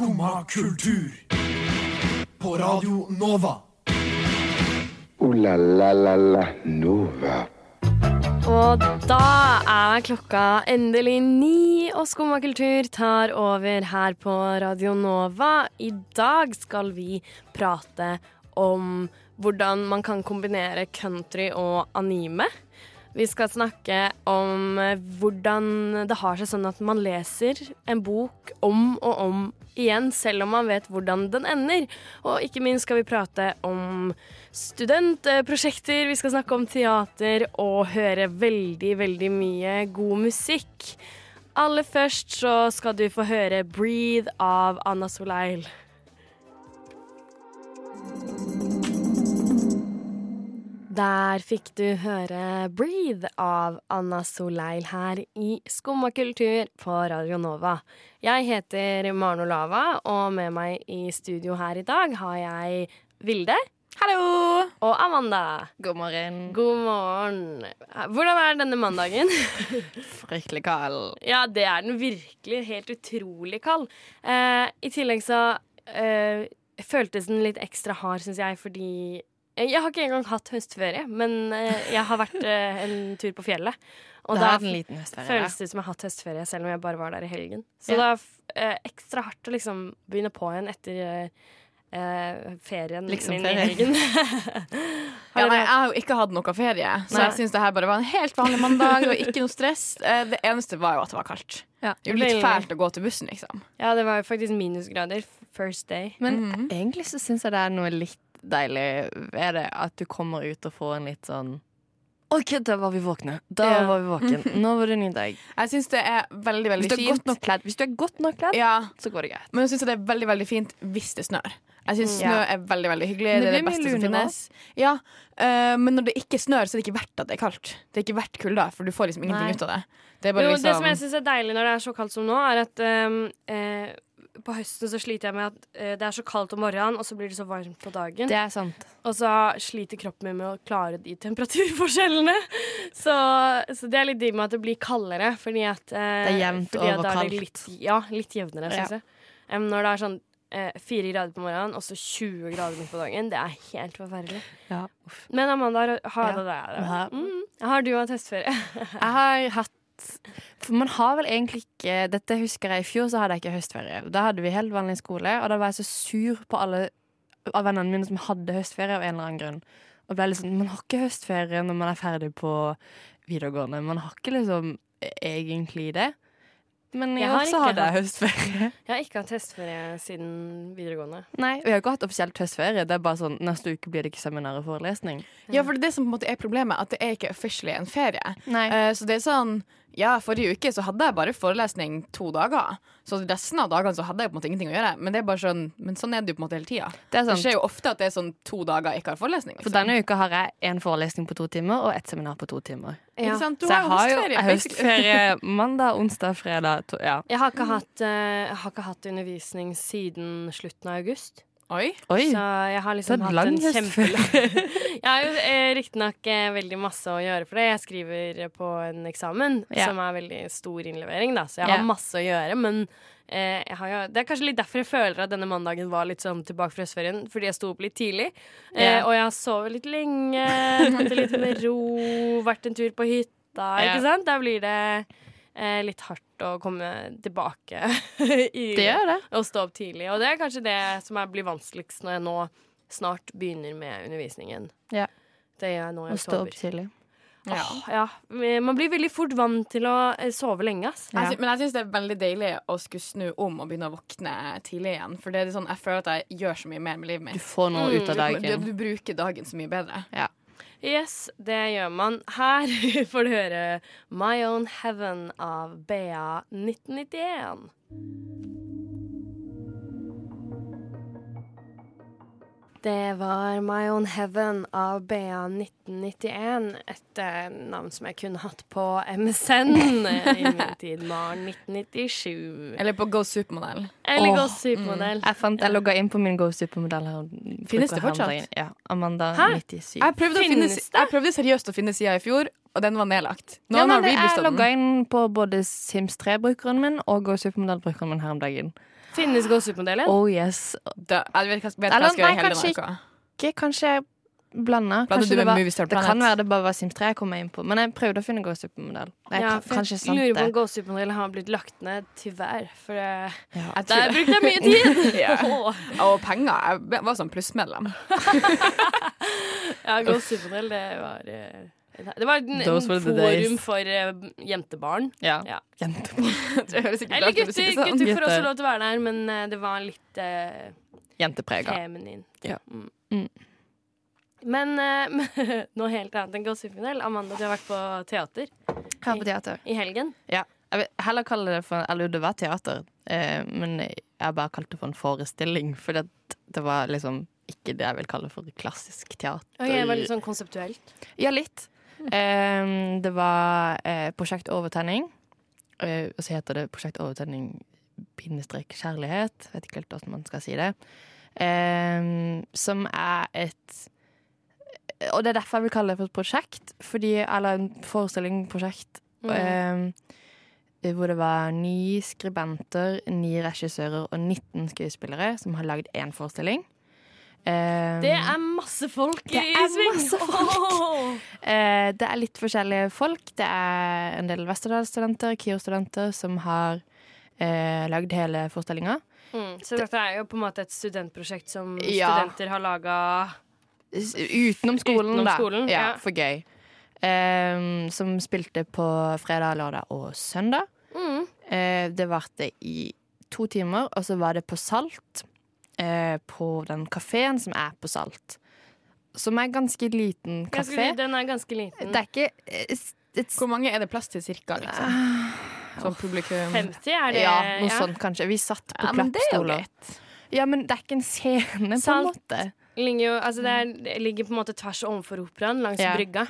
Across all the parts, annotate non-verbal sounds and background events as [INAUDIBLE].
Skumma kultur. På Radio Nova. O-la-la-la-la Nova. Og da er klokka endelig ni, og Skumma kultur tar over her på Radio Nova. I dag skal vi prate om hvordan man kan kombinere country og anime. Vi skal snakke om eh, hvordan det har seg sånn at man leser en bok om og om igjen, selv om man vet hvordan den ender. Og ikke minst skal vi prate om studentprosjekter, vi skal snakke om teater og høre veldig, veldig mye god musikk. Aller først så skal du få høre 'Breathe' av Anna Soleil. Der fikk du høre 'Breathe' av Anna Soleil her i Skumma kultur på Radio Nova. Jeg heter Maren Olava, og med meg i studio her i dag har jeg Vilde. Hallo! Og Amanda. God morgen. God morgen. Hvordan er denne mandagen? [LAUGHS] Fryktelig kald. ja, det er den virkelig. Helt utrolig kald. Eh, I tillegg så eh, føltes den litt ekstra hard, syns jeg, fordi jeg har ikke engang hatt høstferie, men eh, jeg har vært eh, en tur på fjellet. Og da føles det som jeg har hatt høstferie, selv om jeg bare var der i helgen. Så Ja. det er eh, ekstra hardt å liksom begynne på igjen etter eh, eh, ferien Liksom min ferie. i [LAUGHS] helgen. [LAUGHS] Ja, nei, jeg har jo ikke hatt noe ferie, så Nei. jeg syns det her bare var en helt vanlig mandag. Og ikke noe stress. [LAUGHS] Eh, Det eneste var jo at det var kaldt. Ja. Det er jo litt fælt å gå til bussen, liksom. ja, det var jo faktisk minusgrader first day. Men Mhm. egentlig så syns jeg det er noe litt deilig ved det at du kommer ut og får en litt sånn OK, da var vi våkne. Da Ja. var vi våkne. [LAUGHS] Nå var det en ny dag. Jeg syns det er veldig, veldig Hvis er fint. godt nok kledd, Hvis du er godt nok kledd Ja, så går det greit. men jeg syns det er veldig veldig fint hvis det snør. Jeg syns Mm. snø Ja. er veldig veldig hyggelig. Det, det er det beste som finnes. Ja, uh, Men når det ikke snør, så er det ikke verdt at det er kaldt. Det er ikke verdt kulda, for du får liksom ingenting Nei. ut av det. Det er bare Jo, liksom det som jeg syns er deilig når det er så kaldt som nå, er at ehm, eh, på høsten så sliter jeg med at uh, det er så kaldt om morgenen, og så blir det så varmt på dagen. Det er sant. Og så sliter kroppen min med å klare de temperaturforskjellene. [LAUGHS] Så, så det er litt digg med at det blir kaldere, fordi at uh, Det er jevnt og over kaldt. Litt, ja, litt jevnere, Ja. jeg. Um, når det er sånn eh, fire grader på morgenen og så 20 grader midt på dagen, det er helt forferdelig. Ja. Men Amanda, har, har, Ja. det der, mm, har du hatt høstferie? Jeg har hatt For man har vel egentlig ikke Dette husker jeg i fjor, så hadde jeg ikke høstferie. Da hadde vi helt vanlig skole, og da var jeg så sur på alle av vennene mine som hadde høstferie av en eller annen grunn. Og ble liksom, Man har ikke høstferie når man er ferdig på videregående. Man har ikke liksom egentlig det. Men jeg, Jeg har også ikke hadde hatt- høstferie. [LAUGHS] Jeg har ikke hatt høstferie siden videregående. Nei, Vi har ikke hatt offisielt høstferie. Det er bare sånn, Neste uke blir det ikke seminar og forelesning. Ja, for det er det som på en måte er problemet, at det er ikke officially en ferie. Nei. Uh, så det er sånn Ja, forrige uke så hadde jeg bare forelesning to dager. Så resten av dagene så hadde jeg på en måte ingenting å gjøre. Men det er bare sånn Men sånn er det jo på en måte hele tida. Det Det skjer jo ofte at det er sånn to dager jeg ikke har forelesning. For Liksom. denne uka har jeg en forelesning på to timer og ett seminar på to timer. Ikke sant? Du Så jeg har har jo høstferie. høstferie mandag, onsdag, fredag. To, ja. Jeg har ikke hatt, uh, har ikke hatt undervisning siden slutten av august. Oi. Oi! Så jeg har liksom hatt en kjempelang [LAUGHS] Jeg har jo eh, riktignok eh, veldig masse å gjøre for det. Jeg skriver på en eksamen yeah. som er veldig stor innlevering, da, så jeg har masse å gjøre. Men eh, jo, det er kanskje litt derfor jeg føler at denne mandagen var litt sånn tilbake fra høstferien. Fordi jeg sto opp litt tidlig, eh, Ja. og jeg har sovet litt lenge, tatt det litt med ro, vært en tur på hytta, ikke sant? Da blir det eh, litt hardt å komme tilbake [LAUGHS] i Det gjør det. og stå opp tidlig. Og det er kanskje det som er, blir vanskeligst når jeg nå snart begynner med undervisningen. Ja. Det gjør jeg nå i Å stå opp tidlig. Ja. Oh, ja. Man blir veldig fort vant til å eh, sove lenge, ass. Ja. Jeg sy men jeg syns det er veldig deilig å skulle snu om og begynne å våkne tidlig igjen. For det er sånn, jeg føler at jeg gjør så mye mer med livet mitt. Du får noe ut av Du, dagen. du bruker dagen så mye bedre. Yes, det gjør man. Her [LAUGHS] får du høre My Own Heaven av BA1991. Det var My Own Heaven av BA 1991. Et eh, navn som jeg kunne hatt på MSN [LAUGHS] i min tid, Maren 1997. Eller på Go Supermodell. Eller Go gå supermodell. Jeg fant, jeg logga inn på min Go Supermodell her. Finnes det fortsatt? Ja. Amanda Hæ? 97. Jeg prøvde, å finne, jeg prøvde seriøst å finne sida i fjor, og den var nedlagt. Nå Ja, har men man jeg logga inn på både Sims 3-brukeren min og Go Supermodell-brukeren min her om dagen. Finnes gossipmodellen? Oh yes. Da, jeg vet, hva- vet hva Eller, jeg skal gjøre nei, i helgen. kanskje Uka. Ikke, kanskje jeg blanda. Det, med var, det kan være det bare var Sims 3 jeg kom inn på. Men jeg prøvde å finne Go Supermodell. Jeg, Ja, jeg lurer på om det. gå har blitt lagt ned, tyvärr. For Ja. Jeg der det. brukte jeg mye tid. [LAUGHS] [LAUGHS] Ja. Og penger. Jeg var sånn plussmedlem. [LAUGHS] Ja, gå supermodell, det var eh, det var en, en forum for uh, jentebarn. Ja. Ja. Jentebarn. [LAUGHS] Eller gutter. sånn. Gutter får også lov til å være der, men uh, det var litt uh, Jenteprega. feminin. Ja. Mm. Mm. Men uh, [LAUGHS] noe helt annet enn gå. Amanda, du har vært på teater Her på teater. i helgen. Ja. Jeg vil heller kalle det for Eller det var teater, eh, men jeg bare kalte det for en forestilling. For det, det var liksom ikke det jeg vil kalle for klassisk teater. Okay, det var litt sånn konseptuelt. Ja, litt. Eh, det var eh, Prosjekt Overtenning. Eh, og så heter det Prosjekt Overtenning bindestrek kjærlighet. Vet ikke helt hvordan man skal si det. Eh, som er et Og det er derfor jeg vil kalle det for et prosjekt. Fordi, eller en forestilling, prosjekt. Mm. Eh, hvor det var ni skribenter, ni regissører og 19 skuespillere som har lagd én forestilling. Eh, Det er masse folk Det i sving! Åh! Eh, det er litt forskjellige folk. Det er en del Westerdal-studenter, KIO-studenter, som har uh, lagd hele forestillinga. Mm. Så dette er jo på en måte et studentprosjekt som Ja. studenter har laga Utenom skolen, Utenom da. skolen, ja, ja. For gøy. Um, som spilte på fredag, lørdag og søndag. mm. Uh, det varte i to timer, og så var det på Salt. Eh, på den kafeen som er på Salt. Som er ganske liten kafé. Den er ganske liten. Det er ikke eh, et Hvor mange er det plass til cirka, liksom? Sånn publikum 50 er det Ja, noe sånt kanskje. Vi satt på Ja, er klappstoler. Ja, men det er ikke en scene, på en måte. Ligger jo, altså det, er, det ligger på en måte tvers overfor operaen, langs Ja. brygga.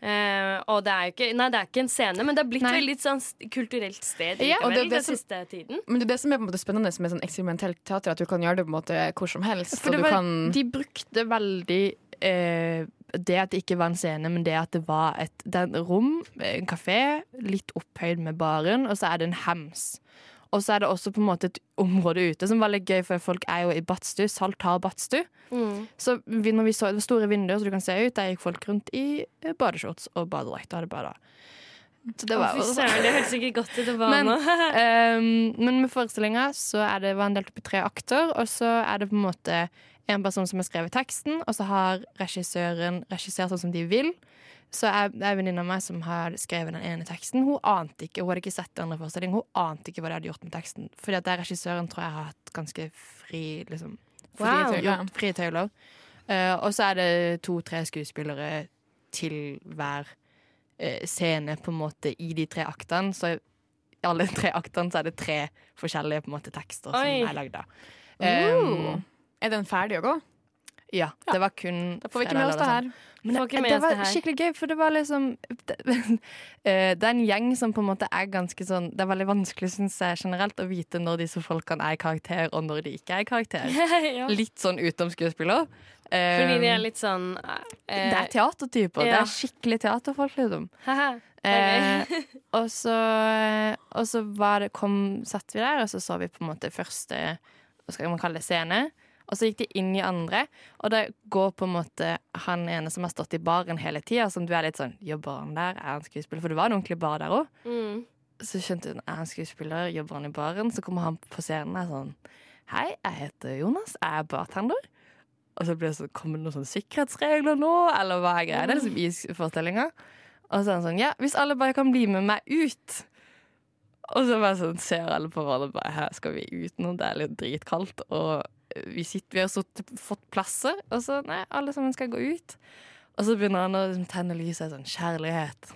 Eh, og det er jo ikke Nei, det er ikke en scene, men det har blitt Nei. veldig sånn kulturelt sted Ja, og det det den som- siste tiden. Men det er det som er på en måte spennende med sånn eksperimentelt teater, at du kan gjøre det på en måte hvor som helst. For var, kan De brukte veldig eh, det at det ikke var en scene, men det at det var et, et rom, en kafé, litt opphøyd med baren, og så er det en hems. Og så er det også på en måte et område ute som var litt gøy, for folk er jo i badstue. Salt har badstue. Mm. Så når vi så, det var store vinduer så du kan se ut, der gikk folk rundt i eh, badeshorts og badedrakt og hadde bada. Så det var fy søren, det høres ikke godt ut å bade nå. Um, [LAUGHS] men med forestillinga så er det var den delt opp i tre akter, og så er det på en måte en person som har skrevet teksten, og så har regissøren regissert sånn som de vil. Så er en venninne av meg som har skrevet den ene teksten. Hun ante ikke, hun hadde ikke sett den andre forestillingen, hun ante ikke hva de hadde gjort med teksten. Fordi at regissøren tror jeg har hatt ganske fri liksom, Wow. Frie tøyler. Eh, og så er det to-tre skuespillere til hver uh, scene på en måte i de tre aktene. Så i alle tre aktene så er det tre forskjellige på en måte tekster Oi. som er lagd. da. Uh. Um, Er den ferdig å gå? Ja, det var kun Da får vi ikke med oss det her. Men det, det, det var skikkelig gøy, for det var liksom det, [LAUGHS] eh, det er en gjeng som på en måte er ganske sånn Det er veldig vanskelig, syns jeg, generelt å vite når disse folkene er i karakter, og når de ikke er i karakter. [LAUGHS] ja. Litt sånn utenom skuespiller. Fordi de er Um, litt sånn eh, Det er teatertyper. Det er skikkelig teaterfolk, liksom. Eh, [LAUGHS] og så, og så var det, kom, satt vi der, og så så vi på en måte første Hva skal man kalle det? Scene. Og så gikk de inn i andre, og det går på en måte han ene som har stått i baren hele tida, som du er litt sånn Jobber han der? Er han skuespiller? For det var en ordentlig bar der òg. Mm. Så skjønte hun er han skuespiller, jobber han i baren? Så kommer han på scenen og er sånn Hei, jeg heter Jonas, jeg er bartender. Og så blir det sånn, kommer det noen sånne sikkerhetsregler nå, eller hva er greia? Det er liksom i forestillinga. Og så er han sånn, ja, hvis alle bare kan bli med meg ut. Og så bare sånn, ser alle på hverandre bare, her skal vi ut nå, det er litt dritkaldt, og vi, sitter, vi har sittet, fått plasser, og så, nei, alle sammen skal gå ut. Og så begynner han å liksom, tenne lyset, sånn, kjærlighet.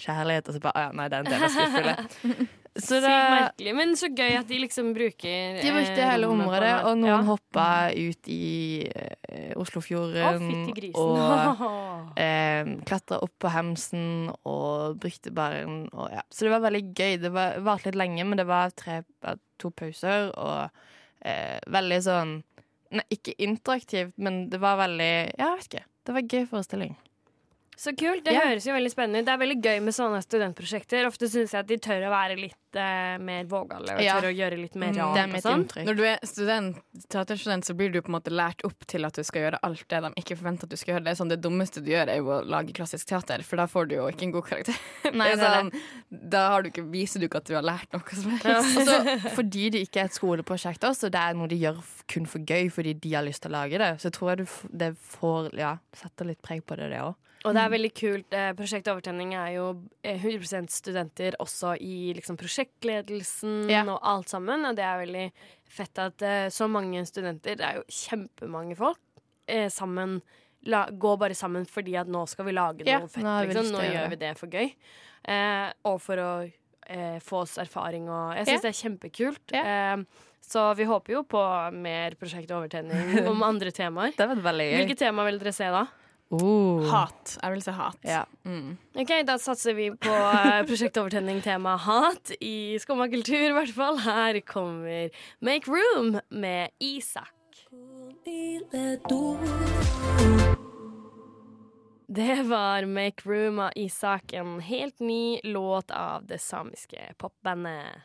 Kjærlighet, og så bare, ah, ja, nei, det er en del av skuespillet. [LAUGHS] Så Sykt da, merkelig, men så gøy at de liksom bruker de brukte eh, hele området, og noen ja. hoppa ut i eh, Å, Oslofjorden. Å, og [LAUGHS] eh, klatra opp på hemsen og brukte baren. Og, ja. Så det var veldig gøy. Det var- varte litt lenge, men det var tre, to pauser, og eh, veldig sånn Nei, ikke interaktivt, men det var veldig Ja, jeg vet ikke. Det var en gøy forestilling. Så kult. Det Ja. høres jo veldig spennende ut. Det er veldig gøy med sånne studentprosjekter. Ofte syns jeg at de tør å være litt eh, mer vågale og Ja. tør å gjøre litt mer Mm, rart det er og mitt sånn. inntrykk. Når du er student, teaterstudent, så blir du på en måte lært opp til at du skal gjøre alt det de ikke forventer at du skal gjøre. Det er sånn, det dummeste du gjør, er jo å lage klassisk teater, for da får du jo ikke en god karakter. Nei, [LAUGHS] det er sånn, da har du ikke, viser du ikke at du har lært noe som helst. Ja. så [LAUGHS] fordi det ikke er et skoleprosjekt også, det er noe de gjør kun for gøy fordi de har lyst til å lage det, så tror jeg det får Ja, setter litt preg på det, det òg. Og det er veldig kult. Eh, Prosjekt Overtenning er jo eh, 100% studenter også i liksom, prosjektledelsen Ja. og alt sammen. Og det er veldig fett at uh, så mange studenter, det er jo kjempemange folk, uh, sammen la, går bare sammen fordi at nå skal vi lage noe Ja, fett. nå Liksom. Nå gjør vi det for gøy. Uh, og for å få oss erfaring og Jeg syns Ja. det er kjempekult. Så vi håper jo på mer Prosjekt Overtenning [LAUGHS] om andre temaer. Hvilke temaer vil dere se da? Oh. Hat. Jeg vil si hat. Ja. Mm. Ok, Da satser vi på prosjektovertenning tema hat i Skumma kultur, i hvert fall. Her kommer Make Room med Isak. Det var Make Room av Isak, en helt ny låt av det samiske popbandet.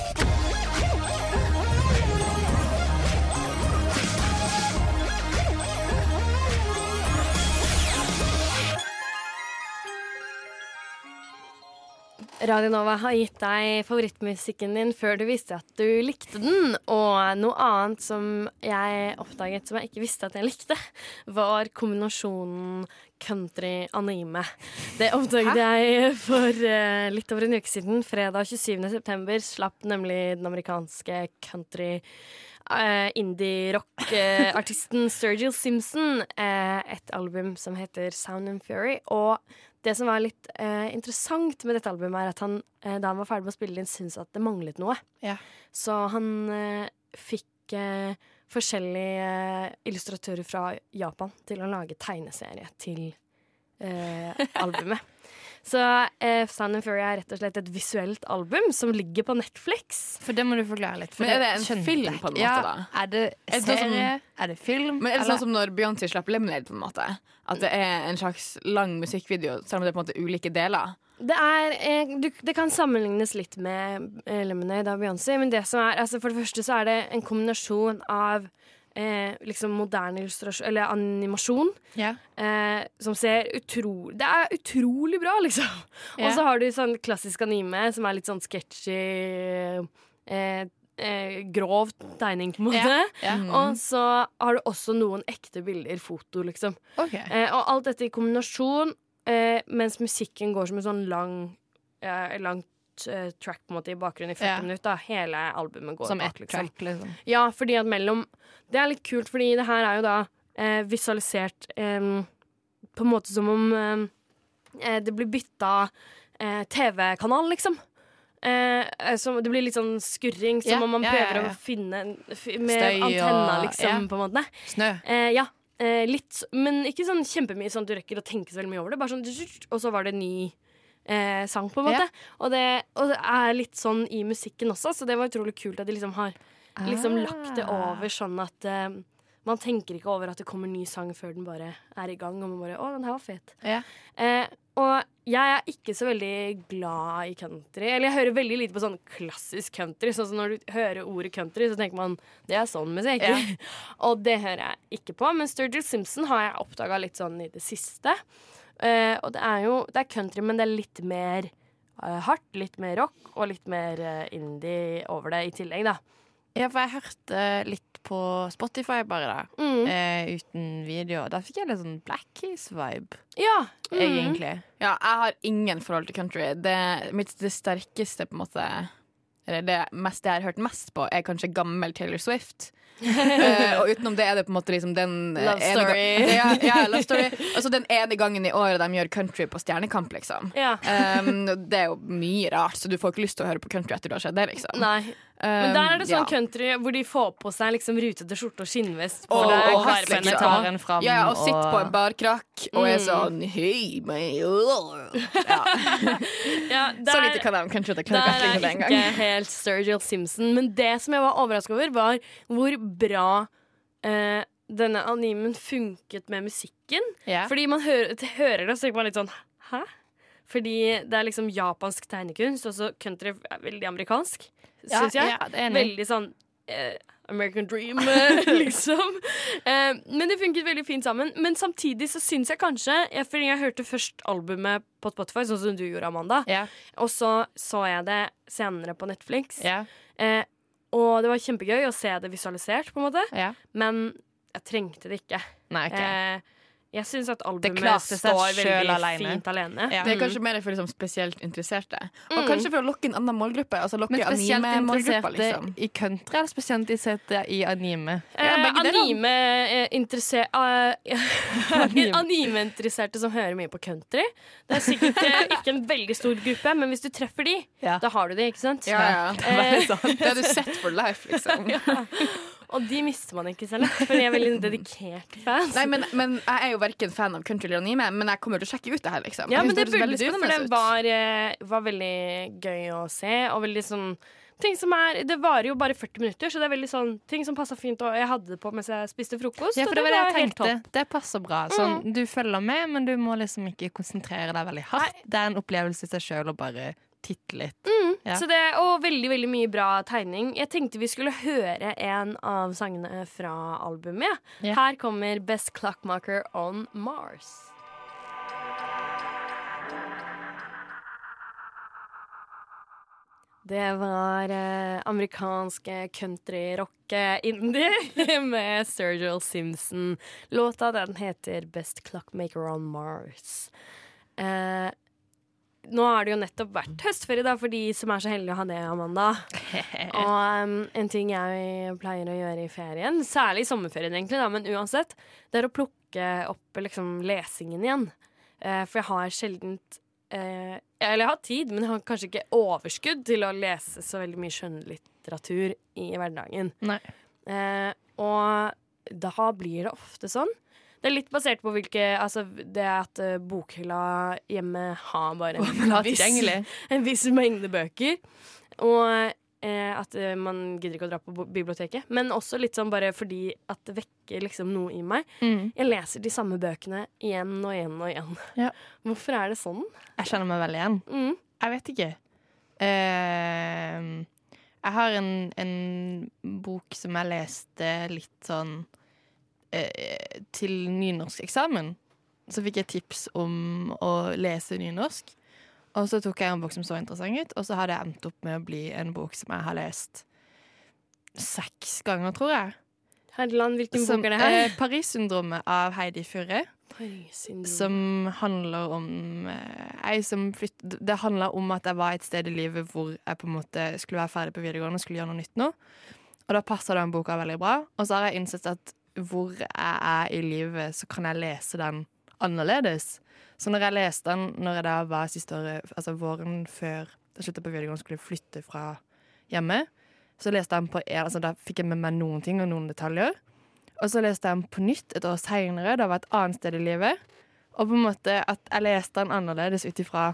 Radio Nova har gitt deg favorittmusikken din før du visste at du likte den. Og noe annet som jeg oppdaget som jeg ikke visste at jeg likte, var kombinasjonen country-anime. Det oppdaget jeg for uh, litt over en uke siden. Fredag 27. september slapp nemlig den amerikanske country uh, indie-rock-artisten Sturgill Simpson uh, et album som heter Sound and Fury. Og det som var litt eh, interessant med dette albumet, er at han eh, da han var ferdig med å spille det inn, syntes at det manglet noe. Ja. Så han eh, fikk eh, forskjellige eh, illustratører fra Japan til å lage tegneserie til eh, [LAUGHS] albumet. Så eh, Sound and Fury er rett og slett et visuelt album som ligger på Netflix. For det må du forklare litt. For Men er det en film på en måte, ja, da? Er det Er det sånn som- serie? Er det film? Men er det Eller- sånn som når Beyoncé slapp Lemonade, på en måte? At det er en slags lang musikkvideo, selv om det er på en måte ulike deler? Det, er, eh, du, det kan sammenlignes litt med eh, Lemonade av Beyoncé, men det som er, altså for det første så er det en kombinasjon av eh, liksom moderne illustrasjon, eller animasjon, Yeah. eh, som ser utrolig Det er utrolig bra, liksom. Yeah. Og så har du sånn klassisk anime som er litt sånn sketchy eh, eh, Grov tegning, på en måte. Ja. Og så har du også noen ekte bilder, foto, liksom. Okay. Eh, og alt dette i kombinasjon, eh, mens musikken går som en sånn lang eh, langt track på en måte i bakgrunnen i 40 Ja. minutter. Da. Hele albumet går Som ett liksom. track, liksom. Ja, fordi at mellom Det er litt kult, fordi det her er jo da eh, visualisert eh, på en måte som om eh, eh, det blir bytta eh, TV-kanal, liksom. Eh, eh, så det blir litt sånn skurring, som yeah, om man ja, prøver yeah, å finne med Støy antenna, liksom, på en måte. Snø. Eh, ja, eh, litt, men ikke sånn kjempemye sånn at du rekker å tenke så veldig mye over det. Bare sånn, og så var det ny eh, sang, på en måte. Og, det, og det er litt sånn i musikken også, så det var utrolig kult at de liksom har liksom lagt det Ah. over sånn at eh, man tenker ikke over at det kommer ny sang før den bare er i gang. Og man bare 'Å, den her var fet'. Ja. Eh, og jeg er ikke så veldig glad i country. Eller jeg hører veldig lite på sånn klassisk country. Sånn som når du hører ordet country, så tenker man det er sånn musikk. Ja. [LAUGHS] og det hører jeg ikke på. Men Sturgill Simpson har jeg oppdaga litt sånn i det siste. Eh, og det er jo det er country, men det er litt mer uh, hardt, litt mer rock og litt mer uh, indie over det i tillegg, da. Ja, for jeg hørte litt på Spotify bare, da. Mm. Eh, uten video. Da fikk jeg litt sånn Black Keys-vibe, Ja. mm. egentlig. Ja, jeg har ingen forhold til country. Det, mitt, det sterkeste på en måte eller det, mest, det jeg har hørt mest på, er kanskje gammel Taylor Swift. uh, [LAUGHS] og utenom det er det på en måte liksom den eh, Love ene story. [LAUGHS] ja, ja, love story. [LAUGHS] Altså den ene gangen i året de gjør country på Stjernekamp, liksom. Ja. Um, det er jo mye rart, så du får ikke lyst til å høre på country etter du har sett det, liksom. Nei. Men der er det sånn Um, ja. country hvor de får på seg liksom rutete skjorte og skinnvest. på Og- og varme hest, liksom. fram Ja, og sitter på en barkrakk og er Mm. sånn Hei, meg ja. [LAUGHS] Ja, Så der- lite kan de country at jeg klarer ikke å er det en ikke helt Sturgill Simpson. Men det som jeg var overraska over, var hvor bra eh, denne animen funket med musikken. Yeah. Fordi man hører, hører det, så tenker man litt sånn Hæ? Fordi det er liksom japansk tegnekunst, og så country er veldig amerikansk, Ja, syns jeg. ja, veldig sånn eh, American Dream, eh, [LAUGHS] liksom. Eh, men det funket veldig fint sammen. Men samtidig så syns jeg kanskje jeg, Fordi jeg hørte først albumet på Spotify, sånn som du gjorde, Amanda. Ja, Og så så jeg det senere på Netflix. ja, Eh, og det var kjempegøy å se det visualisert, på en måte. Men jeg trengte det ikke. Nei, ok. Eh, jeg syns at albumet står veldig alene. fint alene. Ja. Det er kanskje mer for liksom spesielt interesserte. Og Mm. kanskje for å lokke en annen målgruppe. Altså lokke Men spesielt interesserte liksom. i country eller spesielt interesserte i anime? Eh, Ja, begge deler. Anime-interesserte [LAUGHS] Anime-interesserte som hører mye på country. Det er sikkert uh, ikke en veldig stor gruppe, men hvis du treffer de, Ja. da har du de, ikke sant? Ja, ja. Eh, Det er du sett for life, liksom. [LAUGHS] og de mister man ikke selv, for de er veldig dedikert fans. Nei, men, men Jeg er jo verken fan av country eller anime, men jeg kommer til å sjekke ut det her. liksom Ja, men det det burde du, for det var, eh, var veldig gøy å se. Og veldig sånn ting som er Det varer jo bare 40 minutter, så det er veldig sånn ting som passer fint. Og jeg hadde det på mens jeg spiste frokost. Ja, for det var det jeg tenkte. Det passer bra. Sånn, Du følger med, men du må liksom ikke konsentrere deg veldig hardt. Det er en opplevelse i seg sjøl å bare titte litt. Ja. Så det, og veldig veldig mye bra tegning. Jeg tenkte vi skulle høre en av sangene fra albumet. Ja. Her kommer Best Clockmaker on Mars. Det var eh, amerikanske country-rock-indie [LAUGHS] med Sergio Simpson. Låta den heter Best Clockmaker on Mars. Eh, nå har det jo nettopp vært høstferie da, for de som er så heldige å ha det, Amanda. [LAUGHS] Og um, en ting jeg pleier å gjøre i ferien, særlig i sommerferien egentlig, da, men uansett, det er å plukke opp liksom, lesingen igjen. Uh, for jeg har sjeldent uh, Eller jeg har tid, men jeg har kanskje ikke overskudd til å lese så veldig mye skjønnlitteratur i hverdagen. Eh, og da blir det ofte sånn. Det er litt basert på hvilke Altså det at eh, bokhylla hjemme har bare en, viss- [LAUGHS] en viss mengde bøker. Og eh, at eh, man gidder ikke å dra på biblioteket. Men også litt sånn bare fordi at det vekker liksom noe i meg. Mm. Jeg leser de samme bøkene igjen og igjen og igjen. Ja. [LAUGHS] Hvorfor er det sånn? Jeg kjenner meg veldig igjen. Mm. Jeg vet ikke. Uh, jeg har en, en bok som jeg leste litt sånn eh, til nynorskeksamen. Så fikk jeg tips om å lese nynorsk. Og så tok jeg en bok som så interessant ut, og så har det endt opp med å bli en bok som jeg har lest seks ganger, tror jeg. Herland, hvilken Som, bok er det her? eh, Paris-syndromet av Heidi Furre. Som handler om eh, som flytt, Det handler om at jeg var et sted i livet hvor jeg på en måte skulle være ferdig på videregående og skulle gjøre noe nytt nå. Og da passer den boka veldig bra. Og så har jeg innsett at hvor jeg er i livet, så kan jeg lese den annerledes. Så når jeg leste den når jeg da var siste året, altså våren før jeg slutta på videregående skulle flytte fra hjemme, så leste jeg den på en, altså Da fikk jeg med meg noen ting og noen detaljer. Og så leste jeg den på nytt et år seinere, da var jeg et annet sted i livet. Og på en måte at jeg leste den annerledes ut ifra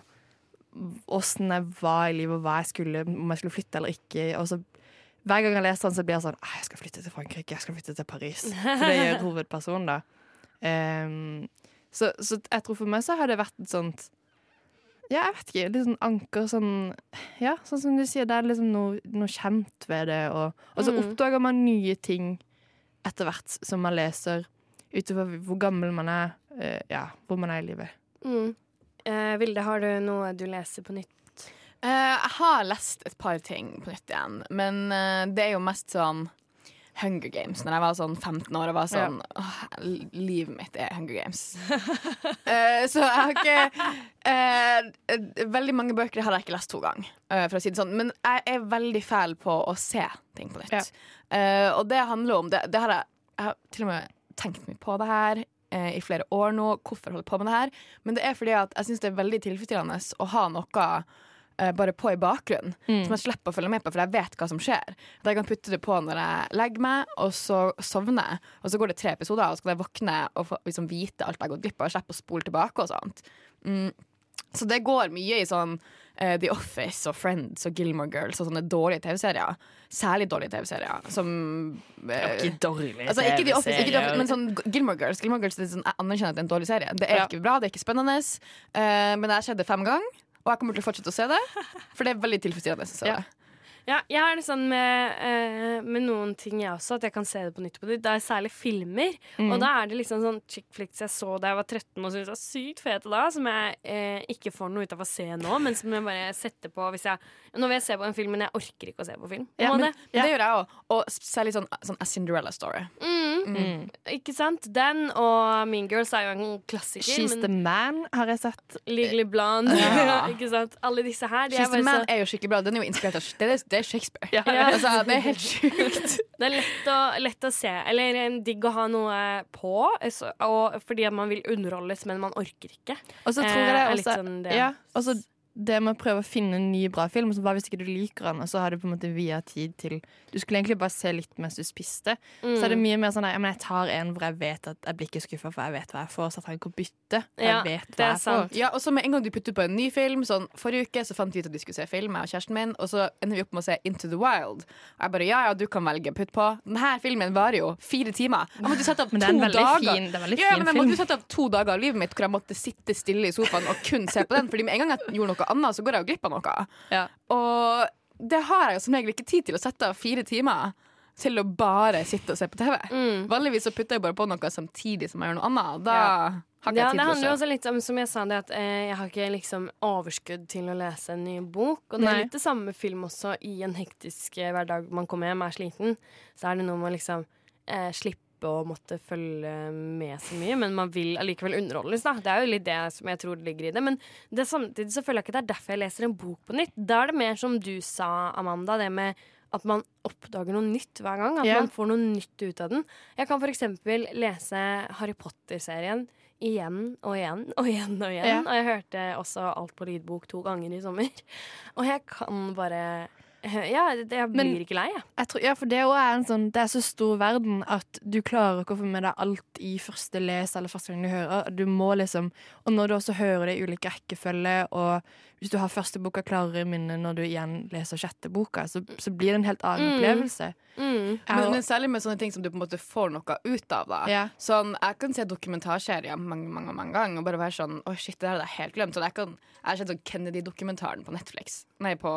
åssen jeg var i livet, og hva jeg skulle, om jeg skulle flytte eller ikke. Og så hver gang jeg leser den, så blir jeg sånn «Ah, Jeg skal flytte til Frankrike, jeg skal flytte til Paris. For det gjør [LAUGHS] hovedpersonen, da. Um, så, så jeg tror for meg så har det vært et sånt Ja, jeg vet ikke. Litt sånn anker sånn Ja, sånn som du sier, det er liksom noe, noe kjent ved det. Og, og så Mm. oppdager man nye ting etter hvert som man leser, utover hvor gammel man er. uh, ja, hvor man er i livet. Mm. Eh, Vilde, har du noe du leser på nytt? Eh, jeg har lest et par ting på nytt igjen, men eh, det er jo mest sånn Hunger Games Når jeg var sånn 15 år og var sånn åh, Livet mitt er Hunger Games. uh, [LAUGHS] så jeg har ikke uh, Veldig mange bøker har jeg ikke lest to ganger, uh, for å si det sånn. Men jeg er veldig fæl på å se ting på nytt. Ja. Og det handler om det, det har jeg, jeg har til og med tenkt mye på det her i flere år nå. Hvorfor holder jeg på med det her? Men det er fordi at jeg syns det er veldig tilfredsstillende å ha noe eh, bare på i bakgrunnen, som jeg slipper å følge med på, for jeg vet hva som skjer. At jeg kan putte det på når jeg legger meg, og så sovner jeg. Og så går det tre episoder, og så kan jeg våkne og få, liksom, vite alt jeg har gått glipp av, og slippe å spole tilbake og sånt. Mm. Så det går mye i sånn uh, The Office og Friends og Gilmore Girls og sånne dårlige TV-serier. Særlig dårlige TV-serier. Som uh, Ikke dårlige Altså, ikke The Office, ikke Office men sånn Gilmore Girls. Gilmore Girls sånn, Jeg anerkjenner at det er en dårlig serie. Det er ikke bra, det er ikke spennende. Uh, men jeg har sett det fem ganger, og jeg kommer til å fortsette å se det. For det er veldig tilfredsstillende. Ja. Ja, jeg har det sånn med, eh, med noen ting jeg også, at jeg kan se det på nytt på nytt. Det er særlig filmer. Mm. Og da er det liksom sånn chick flicks jeg så da jeg var 13 og syntes var sykt fete da, som jeg eh, ikke får noe ut av å se nå, men som jeg bare setter på hvis jeg Nå vil jeg se på en film, men jeg orker ikke å se på film. Ja, men, ja. det gjør jeg òg. Og særlig sånn, sånn A Cinderella Story. Mm. Ikke sant? Den og Mean Girls er jo en klassiker. She's the Man har jeg sett. Legally Blonde. Ja. [LAUGHS] ikke sant? Alle disse her. Er She's the Man så, er jo skikkelig bra. Den er jo inspirert av Det det er Shakespeare. Ja. Altså, det er helt sjukt. [LAUGHS] det er lett å, lett å se. Eller en digg å ha noe på, eh, og, fordi at man vil underholdes, men man orker ikke. Og så tror Eh, jeg det er også sånn det. Ja, og så det med å prøve å finne en ny bra film, så hva hvis ikke du liker den, og så har du på en måte via tid til Du skulle egentlig bare se litt mens du spiste. Så er det mye mer sånn at jeg tar en hvor jeg vet at jeg blir ikke skuffa, for jeg vet hva jeg får, så jeg trenger ikke å bytte. Jeg Ja, vet det hva er jeg sant. får. Ja, og så med en gang du putter på en ny film Sånn, Forrige uke så fant vi ut at vi skulle se film, jeg og kjæresten min. Og så ender vi opp med å se Into the Wild. Og jeg bare ja, ja, du kan velge. Putt på. Denne filmen varer jo fire timer. Jeg måtte sette opp to er dager. fin, det er veldig ja, men jeg måtte sette opp to dager av livet mitt hvor jeg måtte sitte stille i sofaen og kun se på den. Fordi med en gang jeg gjorde noe annet, så går jeg jo glipp av noe. Ja. Og det har jeg jo som regel ikke tid til å sette av fire timer til å bare sitte og se på TV. Mm. Vanligvis så putter jeg bare på noe samtidig som jeg gjør noe annet. Da Ja. har ikke Ja, jeg tid til handler jo Det handler også litt om, som jeg sa, det at eh, jeg har ikke liksom overskudd til å lese en ny bok. Og det Nei. er litt det samme med film også. I en hektisk eh, hverdag man kommer hjem, er sliten, så er det noe med å liksom eh, slippe å måtte følge med så mye, men man vil allikevel underholdes. da Det er jo litt det som jeg tror ligger i det. Men det samtidig så føler jeg ikke det er derfor jeg leser en bok på nytt. Da er det mer som du sa, Amanda, det med at man oppdager noe nytt hver gang. At yeah. man får noe nytt ut av den. Jeg kan eksempel lese Harry Potter-serien igjen og igjen og igjen og igjen. yeah. Og jeg hørte også alt på lydbok to ganger i sommer. [LAUGHS] Og jeg kan bare [LAUGHS] Ja, det- jeg blir Men- ikke lei, jeg. Jeg tror, ja, for det, er en sånn, det er så stor verden at du klarer ikke å få med deg alt i første les eller første gang du hører. Du må liksom, Og når du også hører det i ulik rekkefølge, og hvis du har første boka klarere i minnet når du igjen leser sjette boka, så, så blir det en helt annen Mm. opplevelse. Mm. Men, men særlig med sånne ting som du på en måte får noe ut av. da yeah. Sånn, Jeg kan se dokumentarserier mange mange, mange ganger og bare være sånn Å, shit, det her hadde jeg helt glemt. Sånn, jeg, kan, jeg har sett sånn Kennedy-dokumentaren på Netflix Nei, på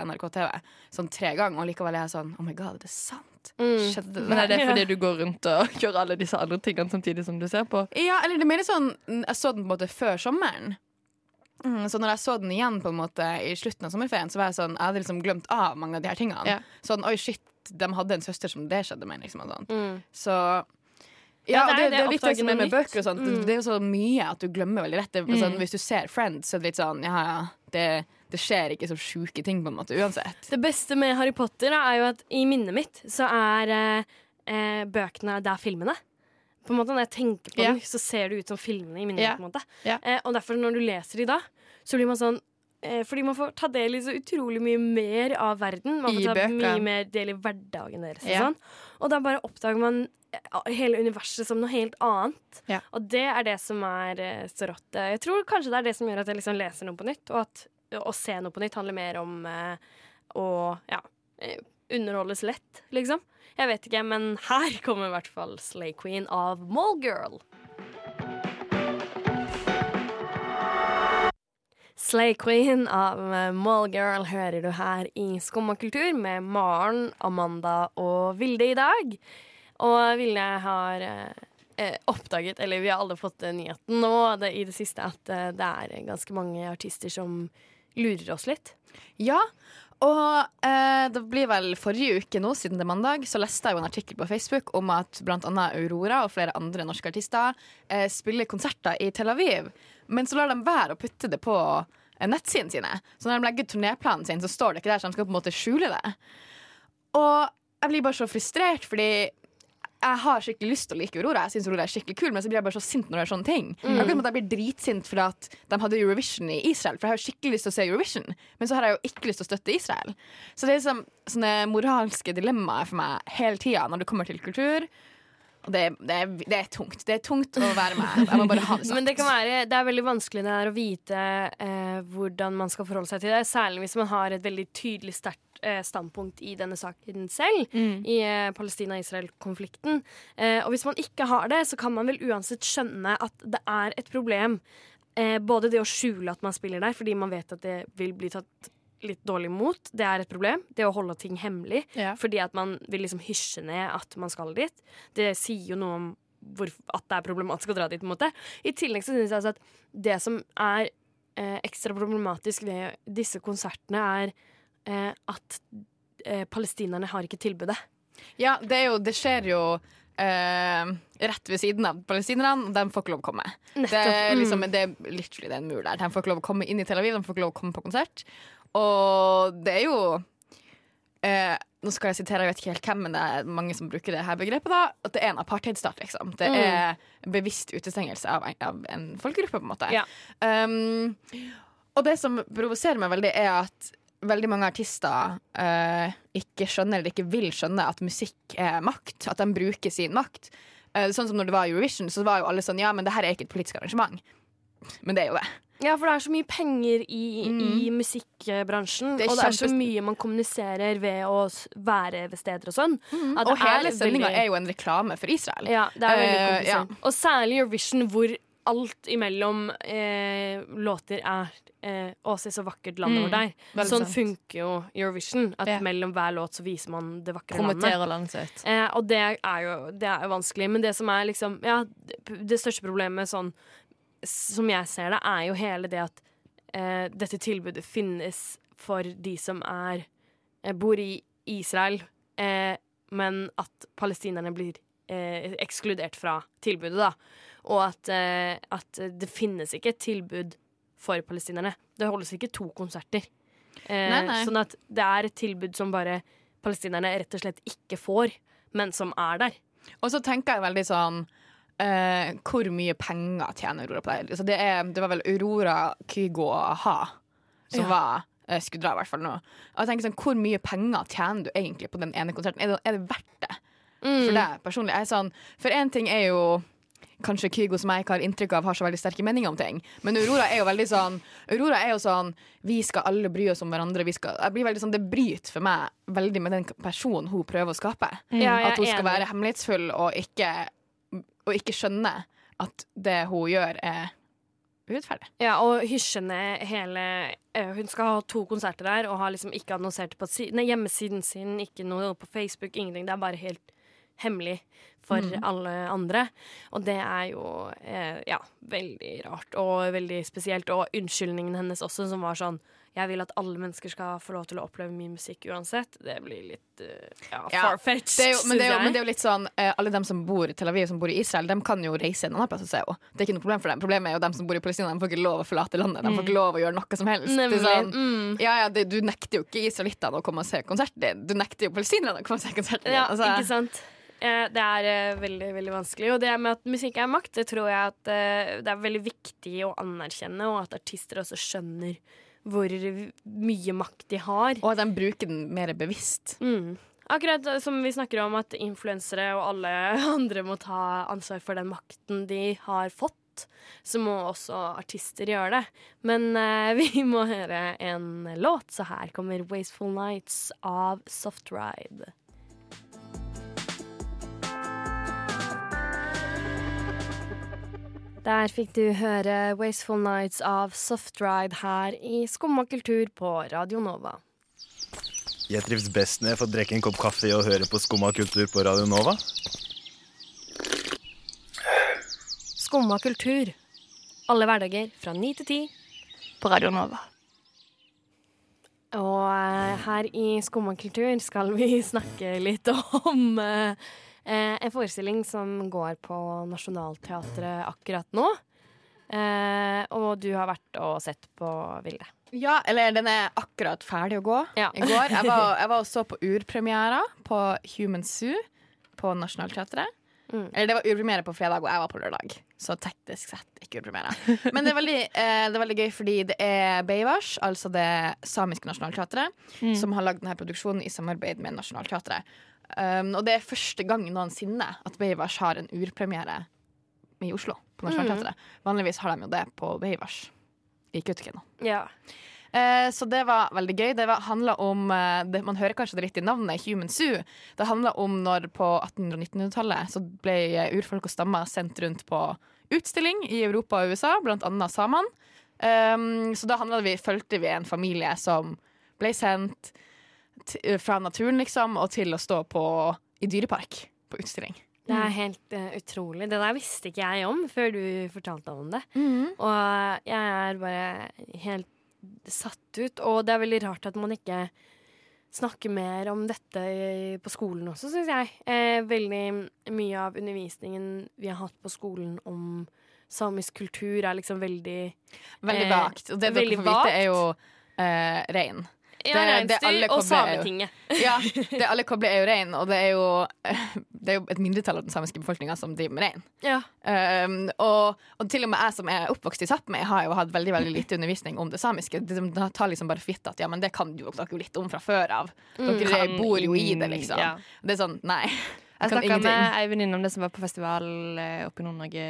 NRK TV sånn tre ganger, og likevel er jeg sånn Oh my god, det er sant. Mm. Skjedde det Men er det fordi du går rundt og [LAUGHS] gjør alle disse andre tingene samtidig som du ser på? Ja, eller det er mer sånn Jeg så den på en måte før sommeren. Mm, så når jeg så den igjen på en måte i slutten av sommerferien, så var jeg sånn Jeg hadde liksom glemt av mange av de her tingene. Yeah. Sånn, oi shit, de hadde en søster som det skjedde med. Liksom, sånn. Mm. Så Ja, det er det, det er litt det er med bøker og sånt. Det, Mm. det er jo så mye at du glemmer veldig lett. Er sånn, hvis du ser Friends, så er det litt sånn Ja, ja, det, det skjer ikke så sjuke ting, på en måte, uansett. Det beste med Harry Potter da, er jo at i minnet mitt så er eh, eh, bøkene Det er filmene. På en måte Når jeg tenker på yeah. dem, så ser det ut som filmene i minnet. Yeah. på en måte. Yeah. Eh, og derfor, når du leser de da, så blir man sånn eh, fordi man får ta del i så utrolig mye mer av verden. Man får ta bøkene. mye mer del i hverdagen deres. Og, sånn. og da bare oppdager man eh, hele universet som noe helt annet. Og det er det som er eh, så rått. Eh, Jeg tror kanskje det er det som gjør at jeg liksom leser noe på nytt. Og at å se noe på nytt handler mer om eh, å ja, eh, underholdes lett, liksom. Jeg vet ikke, men her kommer i hvert fall Slay Queen av Mallgirl. Slay Queen av eh, Mallgirl hører du her i Skumma kultur med Maren, Amanda og Vilde i dag. Og Vilde har eh, eh, oppdaget, eller vi har alle fått eh, nyheten nå det, i det siste, at det er ganske mange artister som lurer oss litt. Ja, Og eh, det blir vel forrige uke nå, siden det er mandag, så leste jeg jo en artikkel på Facebook om at annet Aurora og flere andre norske artister eh, spiller konserter i Tel Aviv. Men så lar de være å putte det på eh, nettsidene sine. Så når de legger ut turnéplanen sin, så står det ikke der, så de skal på en måte skjule det. Og jeg blir bare så frustrert, fordi jeg har skikkelig lyst til å like Aurora. Jeg synes Aurora er skikkelig kul Men så blir jeg bare så sint når det er sånne ting. Akkurat som at Jeg blir dritsint fordi at de hadde Eurovision i Israel. For jeg har jo skikkelig lyst til å se Eurovision, men så har jeg jo ikke lyst til å støtte Israel. Så det er liksom sånne moralske dilemmaer for meg hele tida når det kommer til kultur. Og det, det, er, det er tungt. Det er tungt å være med. Jeg må bare ha det sagt. Men det kan være, det er veldig vanskelig det er å vite eh, hvordan man skal forholde seg til det. Særlig hvis man har et veldig tydelig sterkt eh, standpunkt i denne saken selv. I eh, Palestina-Israel-konflikten. Eh, og hvis man ikke har det, så kan man vel uansett skjønne at det er et problem. Eh, både det å skjule at man spiller der, fordi man vet at det vil bli tatt litt dårlig mot. Det er et problem. Det å holde ting hemmelig. Ja. Fordi at man vil liksom hysje ned at man skal dit. Det sier jo noe om hvor, at det er problematisk å dra dit. på en måte I tillegg så synes jeg altså at det som er eh, ekstra problematisk ved disse konsertene, er eh, at eh, palestinerne har ikke tilbudet. Ja, det, jo, det skjer jo Uh, rett ved siden av palestinerne, de får ikke lov å komme. Det er, liksom, det er literally det er en mur der. De får ikke lov å komme inn i Tel Aviv, de får ikke lov å komme på konsert. Og det er jo eh, Nå skal jeg sitere, jeg vet ikke helt hvem, men det er mange som bruker det her begrepet. da At det er en apartheidstat, liksom. Det er bevisst utestengelse av en, av en folkegruppe, på en måte. Ja. Um, og det som provoserer meg veldig, er at veldig mange artister eh, ikke skjønner eller ikke vil skjønne at musikk er makt. At de bruker sin makt. Eh, sånn som når det var Eurovision, så var jo alle sånn Ja, men det her er ikke et politisk arrangement. Men det er jo det. Ja, for det er så mye penger i, i musikkbransjen. Det og det er så mye man kommuniserer ved å være ved steder og sånn. at Og hele sendinga veldig- er jo en reklame for Israel. Ja, det er veldig komplisert. Uh, ja. Og særlig Eurovision, hvor alt imellom eh, låter er eh, Å, se så vakkert landet vårt er. Sånn sant. funker jo Eurovision. At Ja. mellom hver låt så viser man det vakre landet. Promotere landet sitt. Eh, og det er, jo, det er jo vanskelig. Men det som er liksom Ja, det, det største problemet sånn som jeg ser det, er jo hele det at eh, dette tilbudet finnes for de som er eh, bor i Israel, eh, men at palestinerne blir eh, ekskludert fra tilbudet, da. Og at, eh, at det finnes ikke et tilbud for palestinerne. Det holdes ikke to konserter. Eh, Nei, nei. Sånn at det er et tilbud som bare palestinerne rett og slett ikke får, men som er der. Og så tenker jeg veldig sånn eh, Hvor mye penger tjener Aurora på det? Altså det, er, det var vel Aurora, Kygo a-ha som Ja. var eh, skulle dra, i hvert fall nå. Og jeg tenker sånn, Hvor mye penger tjener du egentlig på den ene konserten? Er det, er det verdt det Mm. for deg personlig? Jeg er sånn, for én ting er jo Kanskje Kygo, som jeg ikke har inntrykk av, har så veldig sterke meninger om ting. Men Aurora er jo veldig sånn Aurora er jo sånn Vi skal alle bry oss om hverandre. Vi skal, jeg blir veldig sånn, Det bryter for meg veldig med den personen hun prøver å skape. Ja, At hun skal være hemmelighetsfull og ikke, og ikke skjønne at det hun gjør, er urettferdig. Ja, og hysjer ned hele eh, Hun skal ha to konserter der og har liksom ikke annonsert det på nei, hjemmesiden sin, ikke noe på Facebook, ingenting. Det er bare helt hemmelig for alle andre. Og det er jo eh, ja, veldig rart og veldig spesielt. Og unnskyldningen hennes også, som var sånn Jeg vil at alle mennesker skal få lov til å oppleve min musikk uansett. Det blir litt uh, ja, Ja, far-fetched, er jo, men, det er jo, jeg. litt sånn uh, Alle dem som bor i Tel Aviv, som bor i Israel, De kan jo reise en annen plass og se henne. Det er ikke noe problem for dem. Problemet er jo dem som bor i Palestina. De får ikke lov å forlate landet. De får ikke lov å gjøre noe som helst. Nemlig. sånn, Mm. ja, ja, det, du nekter jo ikke israelittene å komme og se konserten din. Du nekter jo palestinerne å komme og se konserten din. Ja, Altså, ikke sant? Eh, Det er veldig veldig vanskelig. Og det med at musikk er makt, det tror jeg at det er veldig viktig å anerkjenne, og at artister også skjønner hvor mye makt de har. og at de bruker den mer bevisst. Mm. Akkurat som vi snakker om at influensere og alle [LAUGHS] andre må ta ansvar for den makten de har fått, så må også artister gjøre det. Men uh, [LAUGHS] vi må høre en låt, så her kommer 'Wasteful Nights' av Soft Der fikk du høre 'Wasteful Nights' av Soft Ride her i Skumma kultur på Radio Nova. Jeg trives best når jeg får drikke en kopp kaffe og høre på Skumma kultur på Radio Nova. Skumma kultur. Alle hverdager fra ni til ti. På Radio Nova. Og eh, her i Skumma kultur skal vi [LAUGHS] snakke litt om eh, eh, en forestilling som går på Nationaltheatret akkurat nå. Eh, og du har vært og sett på Vilde. Ja, eller den er akkurat ferdig å gå Ja. i går. Jeg var, jeg var og så på urpremiera på Human Zoo på Nationaltheatret. Mm. Eller det var urpremiere på fredag, og jeg var på lørdag. Så teknisk sett ikke urpremiere. Men det er, veldig, eh, det er veldig gøy fordi det er Beivars, altså det samiske nasjonalteatret, som har lagd denne produksjonen i samarbeid med Nationaltheatret. Um, og det er første gang noensinne at Beivars har en urpremiere i Oslo. På Nationaltheatret. Vanligvis har de jo det på Beivars i Kautokeino. Ja. Eh, så det var veldig gøy. Det var- handla om eh, det, Man hører kanskje det litt i navnet, Human Zoo. Det handla om når på 1800- og 1900-tallet så ble urfolk og stammer sendt rundt på utstilling i Europa og USA, blant annet samene. Um, så da vi, fulgte vi en familie som ble sendt fra naturen, liksom, og til å stå på, i dyrepark på utstilling. Det er helt uh, utrolig. Det der visste ikke jeg om før du fortalte om det. Og jeg er bare helt satt ut. Og det er veldig rart at man ikke snakker mer om dette på skolen også, syns jeg. Eh, veldig mye av undervisningen vi har hatt på skolen om samisk kultur, er liksom veldig Veldig Eh, vagt. Og det dere får vite, er jo eh, rein. Ja, reinsdyr og Sametinget. [LAUGHS] Ja, det alle kobler er jo rein, og det er jo, [LAUGHS] det er jo et mindretall av den samiske befolkninga som driver med rein. Ja. Um, og, og til og med jeg som er oppvokst i Sápmi, har jo hatt veldig veldig lite undervisning om det samiske. De, tar liksom bare for gitt at ja, men det kan jo dere jo litt om fra før av. Dere mm. bor jo i det, liksom. ja. Det er sånn, nei. [LAUGHS] Jeg snakka med ei venninne om det som var på festival eh, oppe i Nord-Norge.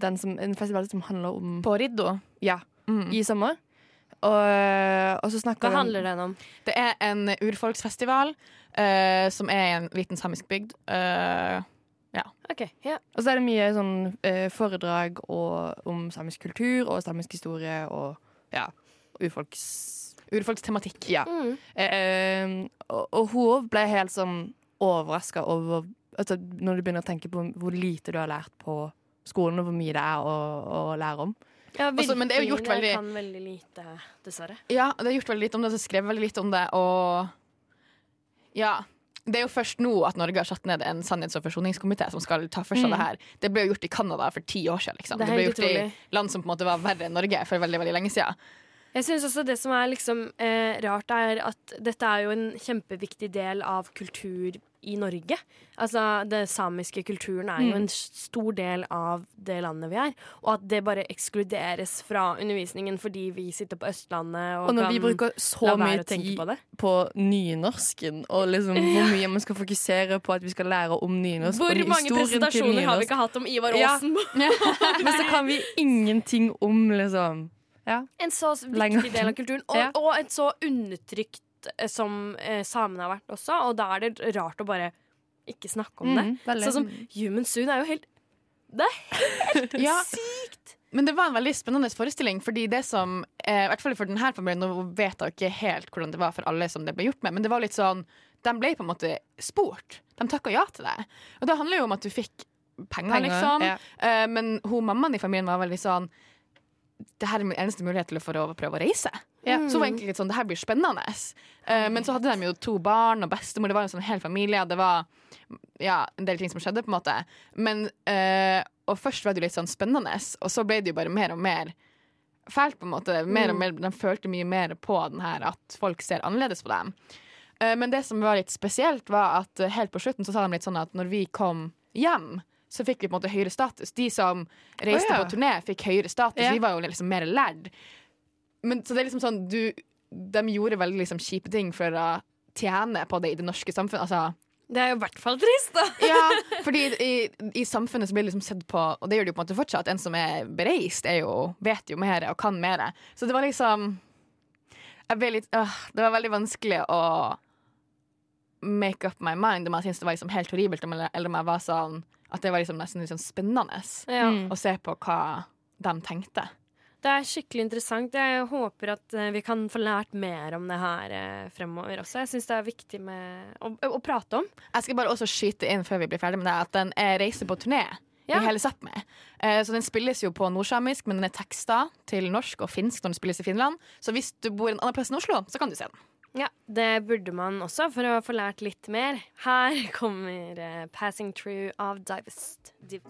Den som- En festival som handler om På Riddo. Ja, Mm. i sommer. Og, og så Hva handler den om? Det er en urfolksfestival uh, som er i en liten samisk bygd. Uh, ja. Okay, yeah. Og så er det mye sånn uh, foredrag og, om samisk kultur og samisk historie og ja, urfolks... urfolkstematikk. Ja. Mm. Eh, og, og hun ble helt sånn overraska over altså, Når du begynner å tenke på hvor lite du har lært på skolen, og hvor mye det er å, å lære om. Ja, Altså, men det er jo gjort virkelig. veldig- kan veldig lite, dessverre. Ja, det er gjort veldig lite om det, og skrevet veldig lite om det, og ja. Det er jo først nå at Norge har satt ned en sannhets- og forsoningskomité som skal ta for seg det her. Det ble jo gjort i Canada for ti år siden. Liksom. Det Det, ble gjort utrolig. i land som på en måte var verre enn Norge for veldig veldig lenge siden. Jeg synes også det som er liksom eh, rart, er at dette er jo en kjempeviktig del av kultur i Norge. Altså, det samiske kulturen er jo en stor del av det landet vi er. Og at det bare ekskluderes fra undervisningen fordi vi sitter på Østlandet og, Og når kan vi bruker så mye tid på det. på nynorsken, og liksom [LAUGHS] hvor mye man skal fokusere på at vi skal lære om nynorsk Hvor mange presentasjoner har vi ikke hatt om Ivar Ja. [LAUGHS] Men så kan vi ingenting om liksom Ja. En så viktig del av kulturen, [LAUGHS] og, Ja. og et så undertrykt som eh, samene har vært også. Og da er det rart å bare ikke snakke om det. Mm, veldig. Sånn som Human Soon er jo helt Det er helt [LAUGHS] Ja. sykt! Men det var en veldig spennende forestilling, fordi det som eh, I hvert fall for denne familien, nå vet jeg ikke helt hvordan det var for alle som det ble gjort med, men det var litt sånn De ble på en måte spurt. De takka ja til det. Og det handler jo om at du fikk penger, Penger, liksom. ja. Eh, men hun mammaen i familien var veldig sånn det her er min eneste mulighet til å få å prøve å reise. Ja. Så var egentlig litt sånn, det her blir spennende. Uh, men så hadde de jo to barn og bestemor. Det var en sånn hel familie. Det var ja, en del ting som skjedde, på en måte. Men, uh, og først var det jo litt sånn spennende, og så ble det jo bare mer og mer fælt, på en måte. Mer og mer, De følte mye mer på den her at folk ser annerledes på dem. Uh, men det som var litt spesielt, var at helt på slutten så sa de litt sånn at når vi kom hjem, så fikk vi på en måte høyere status. De som reiste oh, ja. på turné, fikk høyere status. Ja. Vi var jo liksom mer lærd. Men så det er liksom sånn du, De gjorde veldig liksom kjipe ting for å tjene på det i det norske samfunnet. Altså, Det er jo i hvert fall trist, da. ja, [LAUGHS] fordi i, i samfunnet så blir det liksom sett på, og det gjør det jo på en måte fortsatt, en som er bereist, er jo, vet jo mer og kan mer. Så det var liksom jeg ble litt, øh, Det var veldig vanskelig å make up my mind om jeg syntes det var liksom helt horribelt, eller, om jeg var sånn at det var liksom nesten sånn spennende Ja. å se på hva de tenkte. Det er skikkelig interessant. Jeg håper at eh, vi kan få lært mer om det her eh, fremover også. Jeg syns det er viktig med å, å, prate om. Jeg skal bare også skyte inn før vi blir ferdig med det, at den er reise på turné. i hele Sápmi. Eh, så den spilles jo på nordsamisk, men den er teksta til norsk og finsk når den spilles i Finland. Så hvis du bor en annen plass enn Oslo, så kan du se den. Ja, det burde man også for å få lært litt mer. Her [LAUGHS] kommer uh, 'Passing Through' av Divest. Div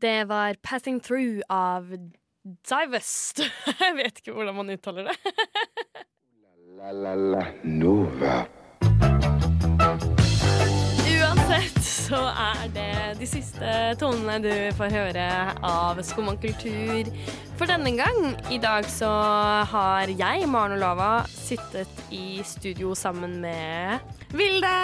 det var 'Passing Through' av Divest. [LAUGHS] Jeg vet ikke hvordan man uttaler det. [LAUGHS] La, la, la. Nova. Uansett så er det de siste tonene du får høre av Skumma kultur for denne gang. I dag så har jeg, Maren Olava, sittet i studio sammen med Vilde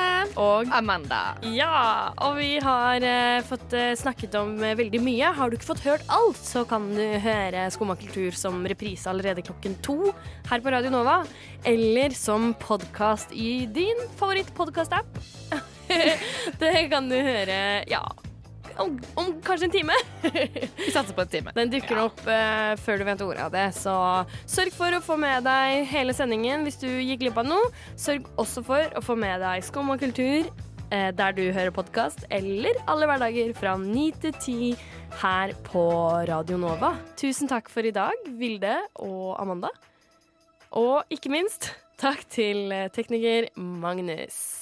og Amanda. Ja, og vi har uh, fått uh, snakket om uh, veldig mye. Har du ikke fått hørt alt, så kan du høre Skumma kultur som reprise allerede klokken to her på Radio Nova. Eller som podkast i din favorittpodkast-app. [LAUGHS] det kan du høre ja, om, om kanskje en time. Vi satser på en time. Den dukker opp uh, før du vet ordet av det, så sørg for å få med deg hele sendingen hvis du gikk glipp av noe. Sørg også for å få med deg Skum og kultur uh, der du hører podkast, eller alle hverdager fra ni til ti her på Radio Nova. Tusen takk for i dag, Vilde og Amanda. Og ikke minst takk til tekniker Magnus.